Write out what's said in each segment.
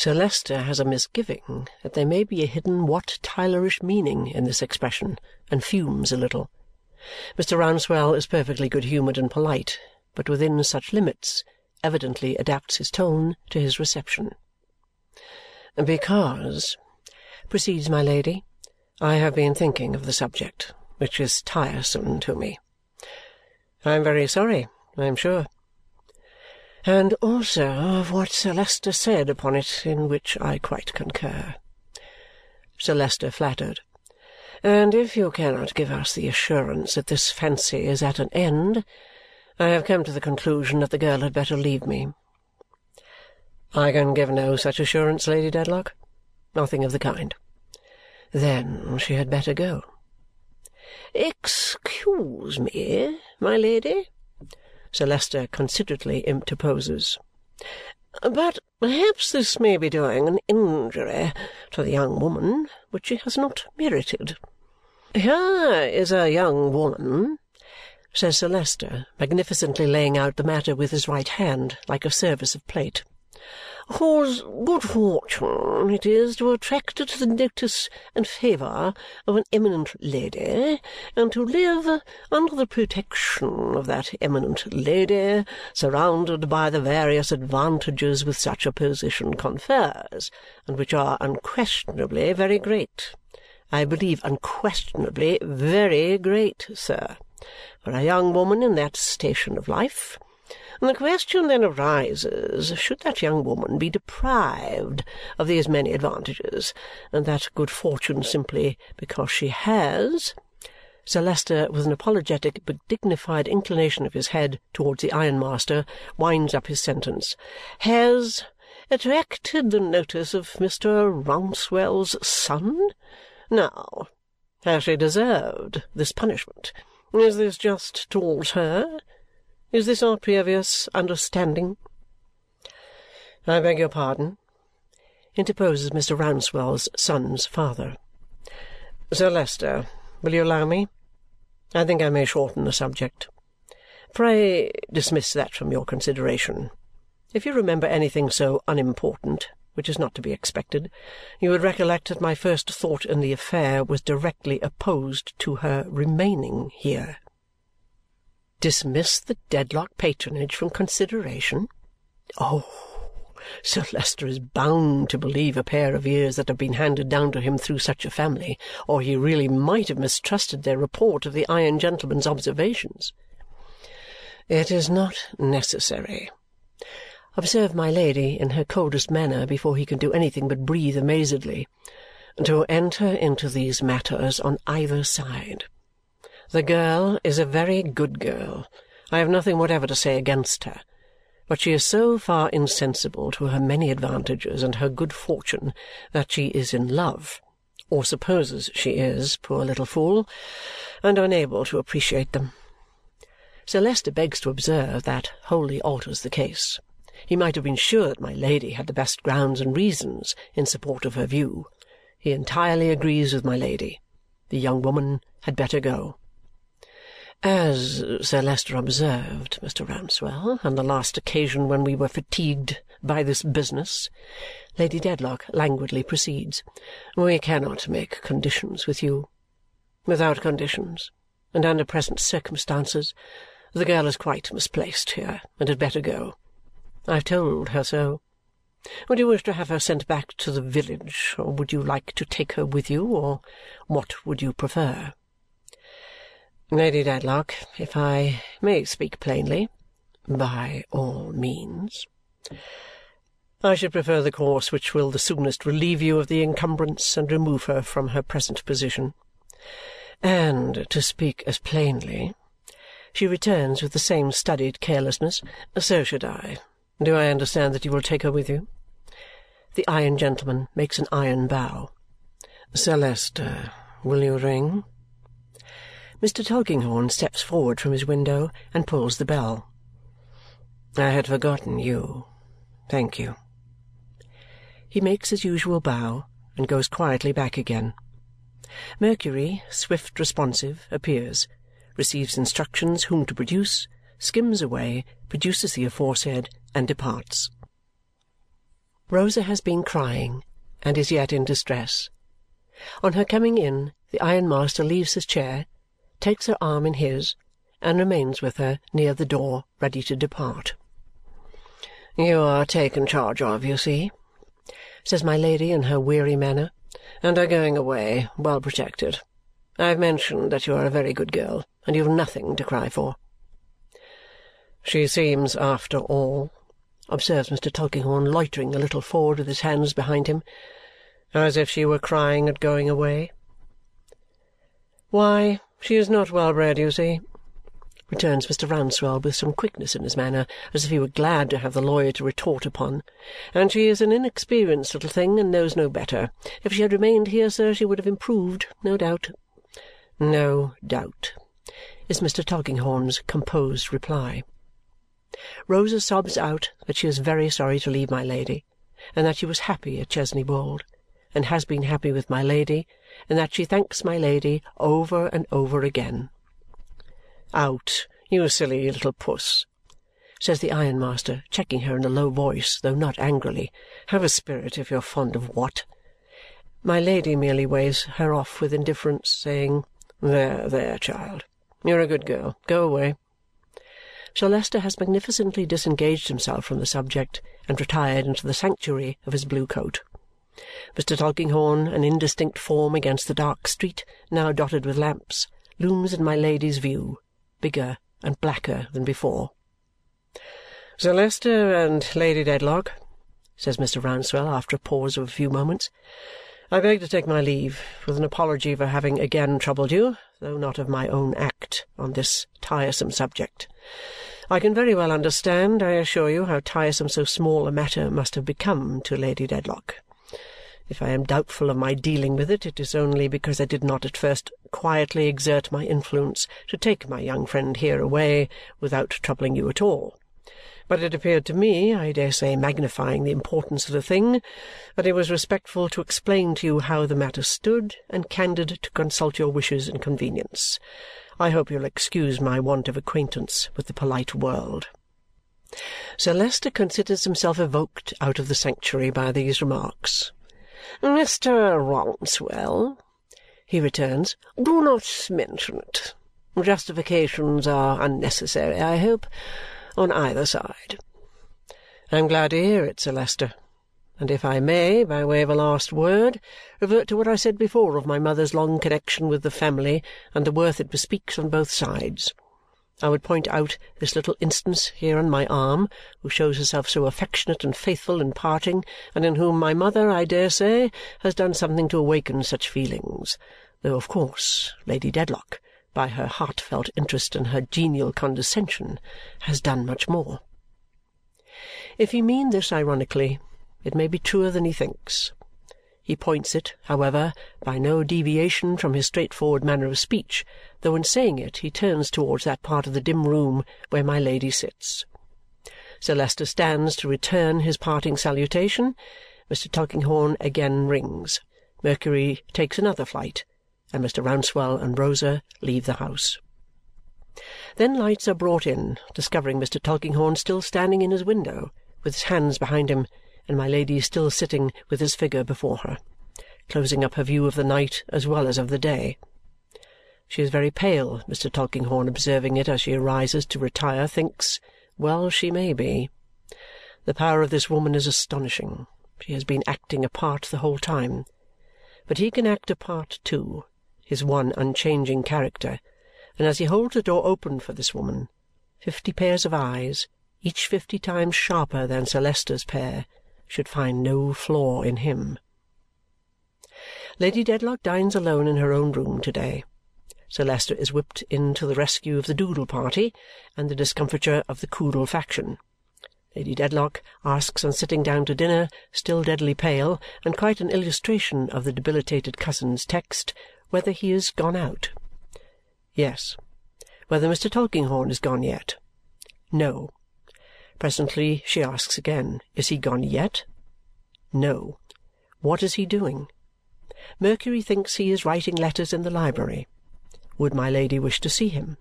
Sir Leicester has a misgiving that there may be a hidden Wat Tylerish meaning in this expression and fumes a little. Mr. Rouncewell is perfectly good-humoured and polite, but within such limits evidently adapts his tone to his reception. "Because," proceeds my Lady, "I have been thinking of the subject, which is tiresome to me. I am very sorry, I am sure and also of what Sir Leicester said upon it, in which I quite concur. Sir Leicester flattered. And if you cannot give us the assurance that this fancy is at an end, I have come to the conclusion that the girl had better leave me. I can give no such assurance, Lady Dedlock. Nothing of the kind. Then she had better go. Excuse me, my lady, Sir Leicester considerately interposes. But perhaps this may be doing an injury to the young woman which she has not merited. Here is a young woman, says Sir Leicester, magnificently laying out the matter with his right hand like a service of plate whose good fortune it is to attract to the notice and favour of an eminent lady and to live under the protection of that eminent lady, surrounded by the various advantages which such a position confers, and which are unquestionably very great. I believe unquestionably very great, sir, for a young woman in that station of life the question then arises, should that young woman be deprived of these many advantages, and that good fortune simply because she has Sir Leicester, with an apologetic but dignified inclination of his head towards the ironmaster, winds up his sentence. Has attracted the notice of Mr. Rouncewell's son? Now, has she deserved this punishment? Is this just towards her? Is this our previous understanding?" "I beg your pardon," interposes Mr. Rouncewell's son's father. "Sir Leicester, will you allow me? I think I may shorten the subject. Pray dismiss that from your consideration. If you remember anything so unimportant, which is not to be expected, you would recollect that my first thought in the affair was directly opposed to her remaining here. Dismiss the Dedlock patronage from consideration? Oh! Sir Leicester is bound to believe a pair of ears that have been handed down to him through such a family, or he really might have mistrusted their report of the iron gentleman's observations. It is not necessary, observed my Lady in her coldest manner before he can do anything but breathe amazedly, to enter into these matters on either side. The girl is a very good girl. I have nothing whatever to say against her. But she is so far insensible to her many advantages and her good fortune that she is in love, or supposes she is, poor little fool, and unable to appreciate them. Sir Leicester begs to observe that wholly alters the case. He might have been sure that my Lady had the best grounds and reasons in support of her view. He entirely agrees with my Lady. The young woman had better go. As Sir Leicester observed, Mr. Rouncewell, on the last occasion when we were fatigued by this business, Lady Dedlock languidly proceeds, we cannot make conditions with you. Without conditions, and under present circumstances, the girl is quite misplaced here and had better go. I have told her so. Would you wish to have her sent back to the village, or would you like to take her with you, or what would you prefer? Lady Dedlock, if I may speak plainly, by all means. I should prefer the course which will the soonest relieve you of the encumbrance and remove her from her present position. And to speak as plainly, she returns with the same studied carelessness, so should I. Do I understand that you will take her with you? The iron gentleman makes an iron bow. Sir Leicester, will you ring? Mr. Tulkinghorn steps forward from his window and pulls the bell. I had forgotten you. Thank you. He makes his usual bow and goes quietly back again. Mercury, swift responsive, appears, receives instructions whom to produce, skims away, produces the aforesaid, and departs. Rosa has been crying and is yet in distress. On her coming in, the ironmaster leaves his chair, takes her arm in his, and remains with her near the door, ready to depart. "You are taken charge of, you see," says my Lady in her weary manner, "and are going away, well protected. I have mentioned that you are a very good girl, and you have nothing to cry for." "She seems, after all," observes Mr. Tulkinghorn, loitering a little forward with his hands behind him, "as if she were crying at going away." "Why, she is not well bred, you see returns Mr. Rouncewell with some quickness in his manner, as if he were glad to have the lawyer to retort upon. "And she is an inexperienced little thing and knows no better. If she had remained here, sir, she would have improved, no doubt." "No doubt," is Mr. Tulkinghorn's composed reply. Rosa sobs out that she is very sorry to leave my Lady, and that she was happy at Chesney Wold, and has been happy with my Lady, and that she thanks my Lady over and over again. "Out, you silly little puss!" says the ironmaster, checking her in a low voice, though not angrily. "Have a spirit if you're fond of Watt!" My Lady merely waves her off with indifference, saying, "There, there, child! You're a good girl. Go away!" Sir Leicester has magnificently disengaged himself from the subject and retired into the sanctuary of his blue coat. Mr. Tulkinghorn, an indistinct form against the dark street, now dotted with lamps, looms in my Lady's view bigger and blacker than before. "Sir Leicester and Lady Dedlock," says Mr. Rouncewell after a pause of a few moments, "I beg to take my leave, with an apology for having again troubled you, though not of my own act, on this tiresome subject. I can very well understand, I assure you, how tiresome so small a matter must have become to Lady Dedlock. If I am doubtful of my dealing with it, it is only because I did not at first quietly exert my influence to take my young friend here away without troubling you at all. But it appeared to me, I dare say magnifying the importance of the thing, that it was respectful to explain to you how the matter stood and candid to consult your wishes and convenience. I hope you'll excuse my want of acquaintance with the polite world. Sir Leicester considers himself evoked out of the sanctuary by these remarks. "Mr. Rouncewell," he returns, "do not mention it. Justifications are unnecessary, I hope, on either side." "I am glad to hear it, Sir Leicester. And if I may, by way of a last word, revert to what I said before of my mother's long connexion with the family and the worth it bespeaks on both sides. I would point out this little instance here on my arm, who shows herself so affectionate and faithful in parting, and in whom my mother, I dare say, has done something to awaken such feelings, though of course Lady Dedlock, by her heartfelt interest and her genial condescension, has done much more. If he mean this ironically, it may be truer than he thinks. He points it, however, by no deviation from his straightforward manner of speech, though in saying it he turns towards that part of the dim room where my Lady sits. Sir Leicester stands to return his parting salutation. Mr. Tulkinghorn again rings. Mercury takes another flight, and Mr. Rouncewell and Rosa leave the house. Then lights are brought in, discovering Mr. Tulkinghorn still standing in his window, with his hands behind him and my Lady still sitting with his figure before her, closing up her view of the night as well as of the day. She is very pale, Mr. Tulkinghorn, observing it as she arises to retire, thinks, well she may be. The power of this woman is astonishing. She has been acting a part the whole time. But he can act a part too, his one unchanging character, and as he holds the door open for this woman, fifty pairs of eyes, each fifty times sharper than Sir Leicester's pair, should find no flaw in him. Lady Dedlock dines alone in her own room to-day. Sir Leicester is whipped in to the rescue of the Doodle party and the discomfiture of the Coodle faction. Lady Dedlock asks on sitting down to dinner, still deadly pale, and quite an illustration of the debilitated cousin's text, whether he is gone out. Yes. Whether Mr. Tulkinghorn is gone yet? No. Presently she asks again, is he gone yet? No. What is he doing? Mercury thinks he is writing letters in the library. Would my Lady wish to see him?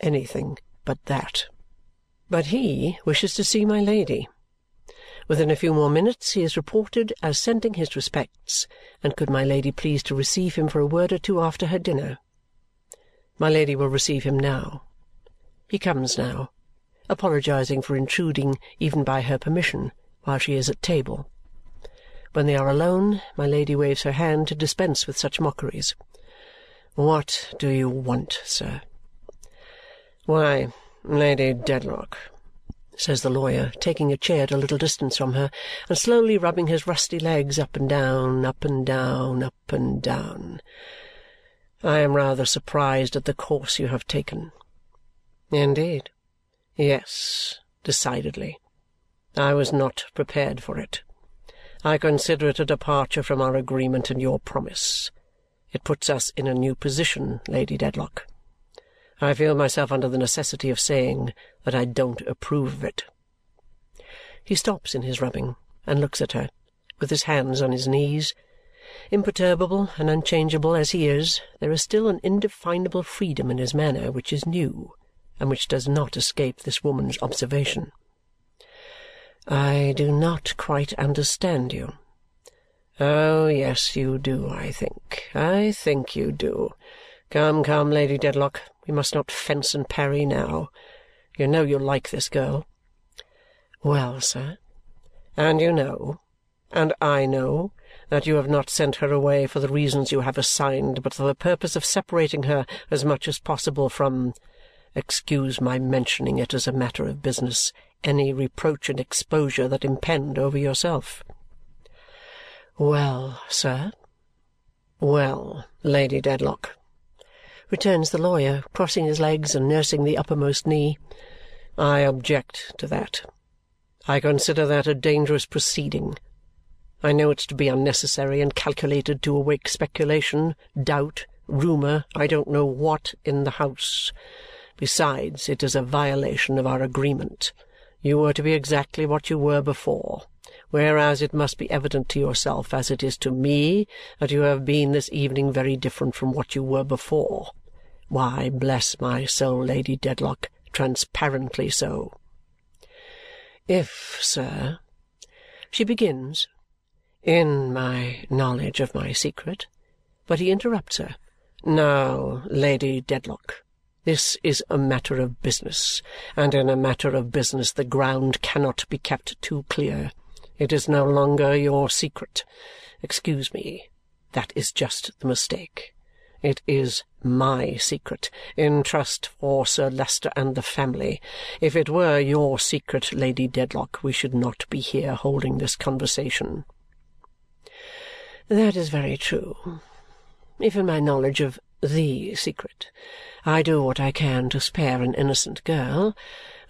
Anything but that. But he wishes to see my Lady. Within a few more minutes he is reported as sending his respects, and could my Lady please to receive him for a word or two after her dinner? My Lady will receive him now. He comes now, apologizing for intruding even by her permission while she is at table. When they are alone, my Lady waves her hand to dispense with such mockeries. "What do you want, sir?" "Why, Lady Dedlock," says the lawyer, taking a chair at a little distance from her and slowly rubbing his rusty legs up and down, up and down, up and down, "I am rather surprised at the course you have taken." "Indeed?" "Yes, decidedly. I was not prepared for it. I consider it a departure from our agreement and your promise. It puts us in a new position, Lady Dedlock. I feel myself under the necessity of saying that I don't approve of it." He stops in his rubbing and looks at her, with his hands on his knees. Imperturbable and unchangeable as he is, there is still an indefinable freedom in his manner which is new and which does not escape this woman's observation. "I do not quite understand you." "Oh, yes, you do, I think. I think you do. Come, come, Lady Dedlock, we must not fence and parry now. You know you like this girl." "Well, sir?" "And you know, and I know, that you have not sent her away for the reasons you have assigned, but for the purpose of separating her as much as possible from excuse my mentioning it as a matter of business any reproach and exposure that impend over yourself." "Well, sir?" "Well, Lady Dedlock returns the lawyer, crossing his legs and nursing the uppermost knee. I object to that. I consider that a dangerous proceeding. I know it's to be unnecessary and calculated to awake speculation, doubt, rumour, I don't know what, in the house. Besides, it is a violation of our agreement. You were to be exactly what you were before, whereas it must be evident to yourself, as it is to me, that you have been this evening very different from what you were before. Why, bless my soul, Lady Dedlock, transparently so!" "If, sir," she begins, "in my knowledge of my secret," but he interrupts her. "Now, Lady Dedlock, this is a matter of business, and in a matter of business the ground cannot be kept too clear. It is no longer your secret. Excuse me. That is just the mistake. It is my secret, in trust for Sir Leicester and the family. If it were your secret, Lady Dedlock, we should not be here holding this conversation." "That is very true. If in my knowledge of THE secret I do what I can to spare an innocent girl,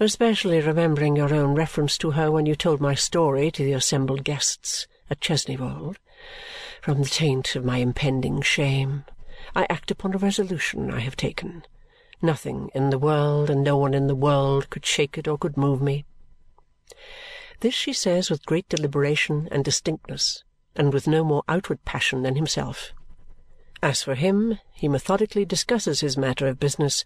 especially remembering your own reference to her when you told my story to the assembled guests at Chesney Wold, from the taint of my impending shame. I act upon a resolution I have taken. Nothing in the world and no one in the world could shake it or could move me." This she says with great deliberation and distinctness and with no more outward passion than himself. As for him, he methodically discusses his matter of business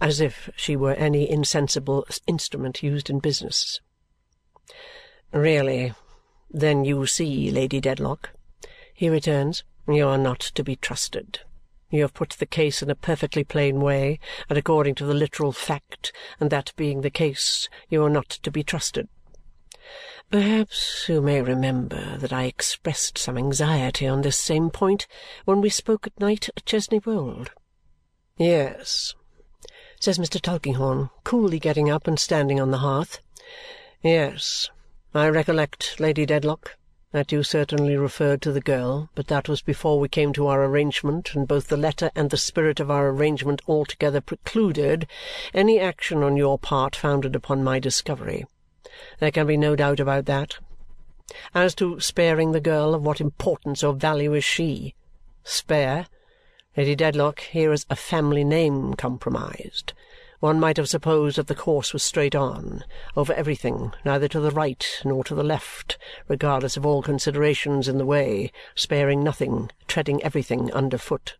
as if she were any insensible instrument used in business. "Really, then you see, Lady Dedlock," he returns, "you are not to be trusted. You have put the case in a perfectly plain way and according to the literal fact, and that being the case, you are not to be trusted. Perhaps you may remember that I expressed some anxiety on this same point when we spoke at night at Chesney Wold?" "Yes," says Mr. Tulkinghorn, coolly getting up and standing on the hearth. "Yes, I recollect, Lady Dedlock that you certainly referred to the girl, but that was before we came to our arrangement, and both the letter and the spirit of our arrangement altogether precluded any action on your part founded upon my discovery. There can be no doubt about that. As to sparing the girl, of what importance or value is she? Spare? Lady Dedlock, here is a family name compromised. One might have supposed that the course was straight on, over everything, neither to the right nor to the left, regardless of all considerations in the way, sparing nothing, treading everything under foot.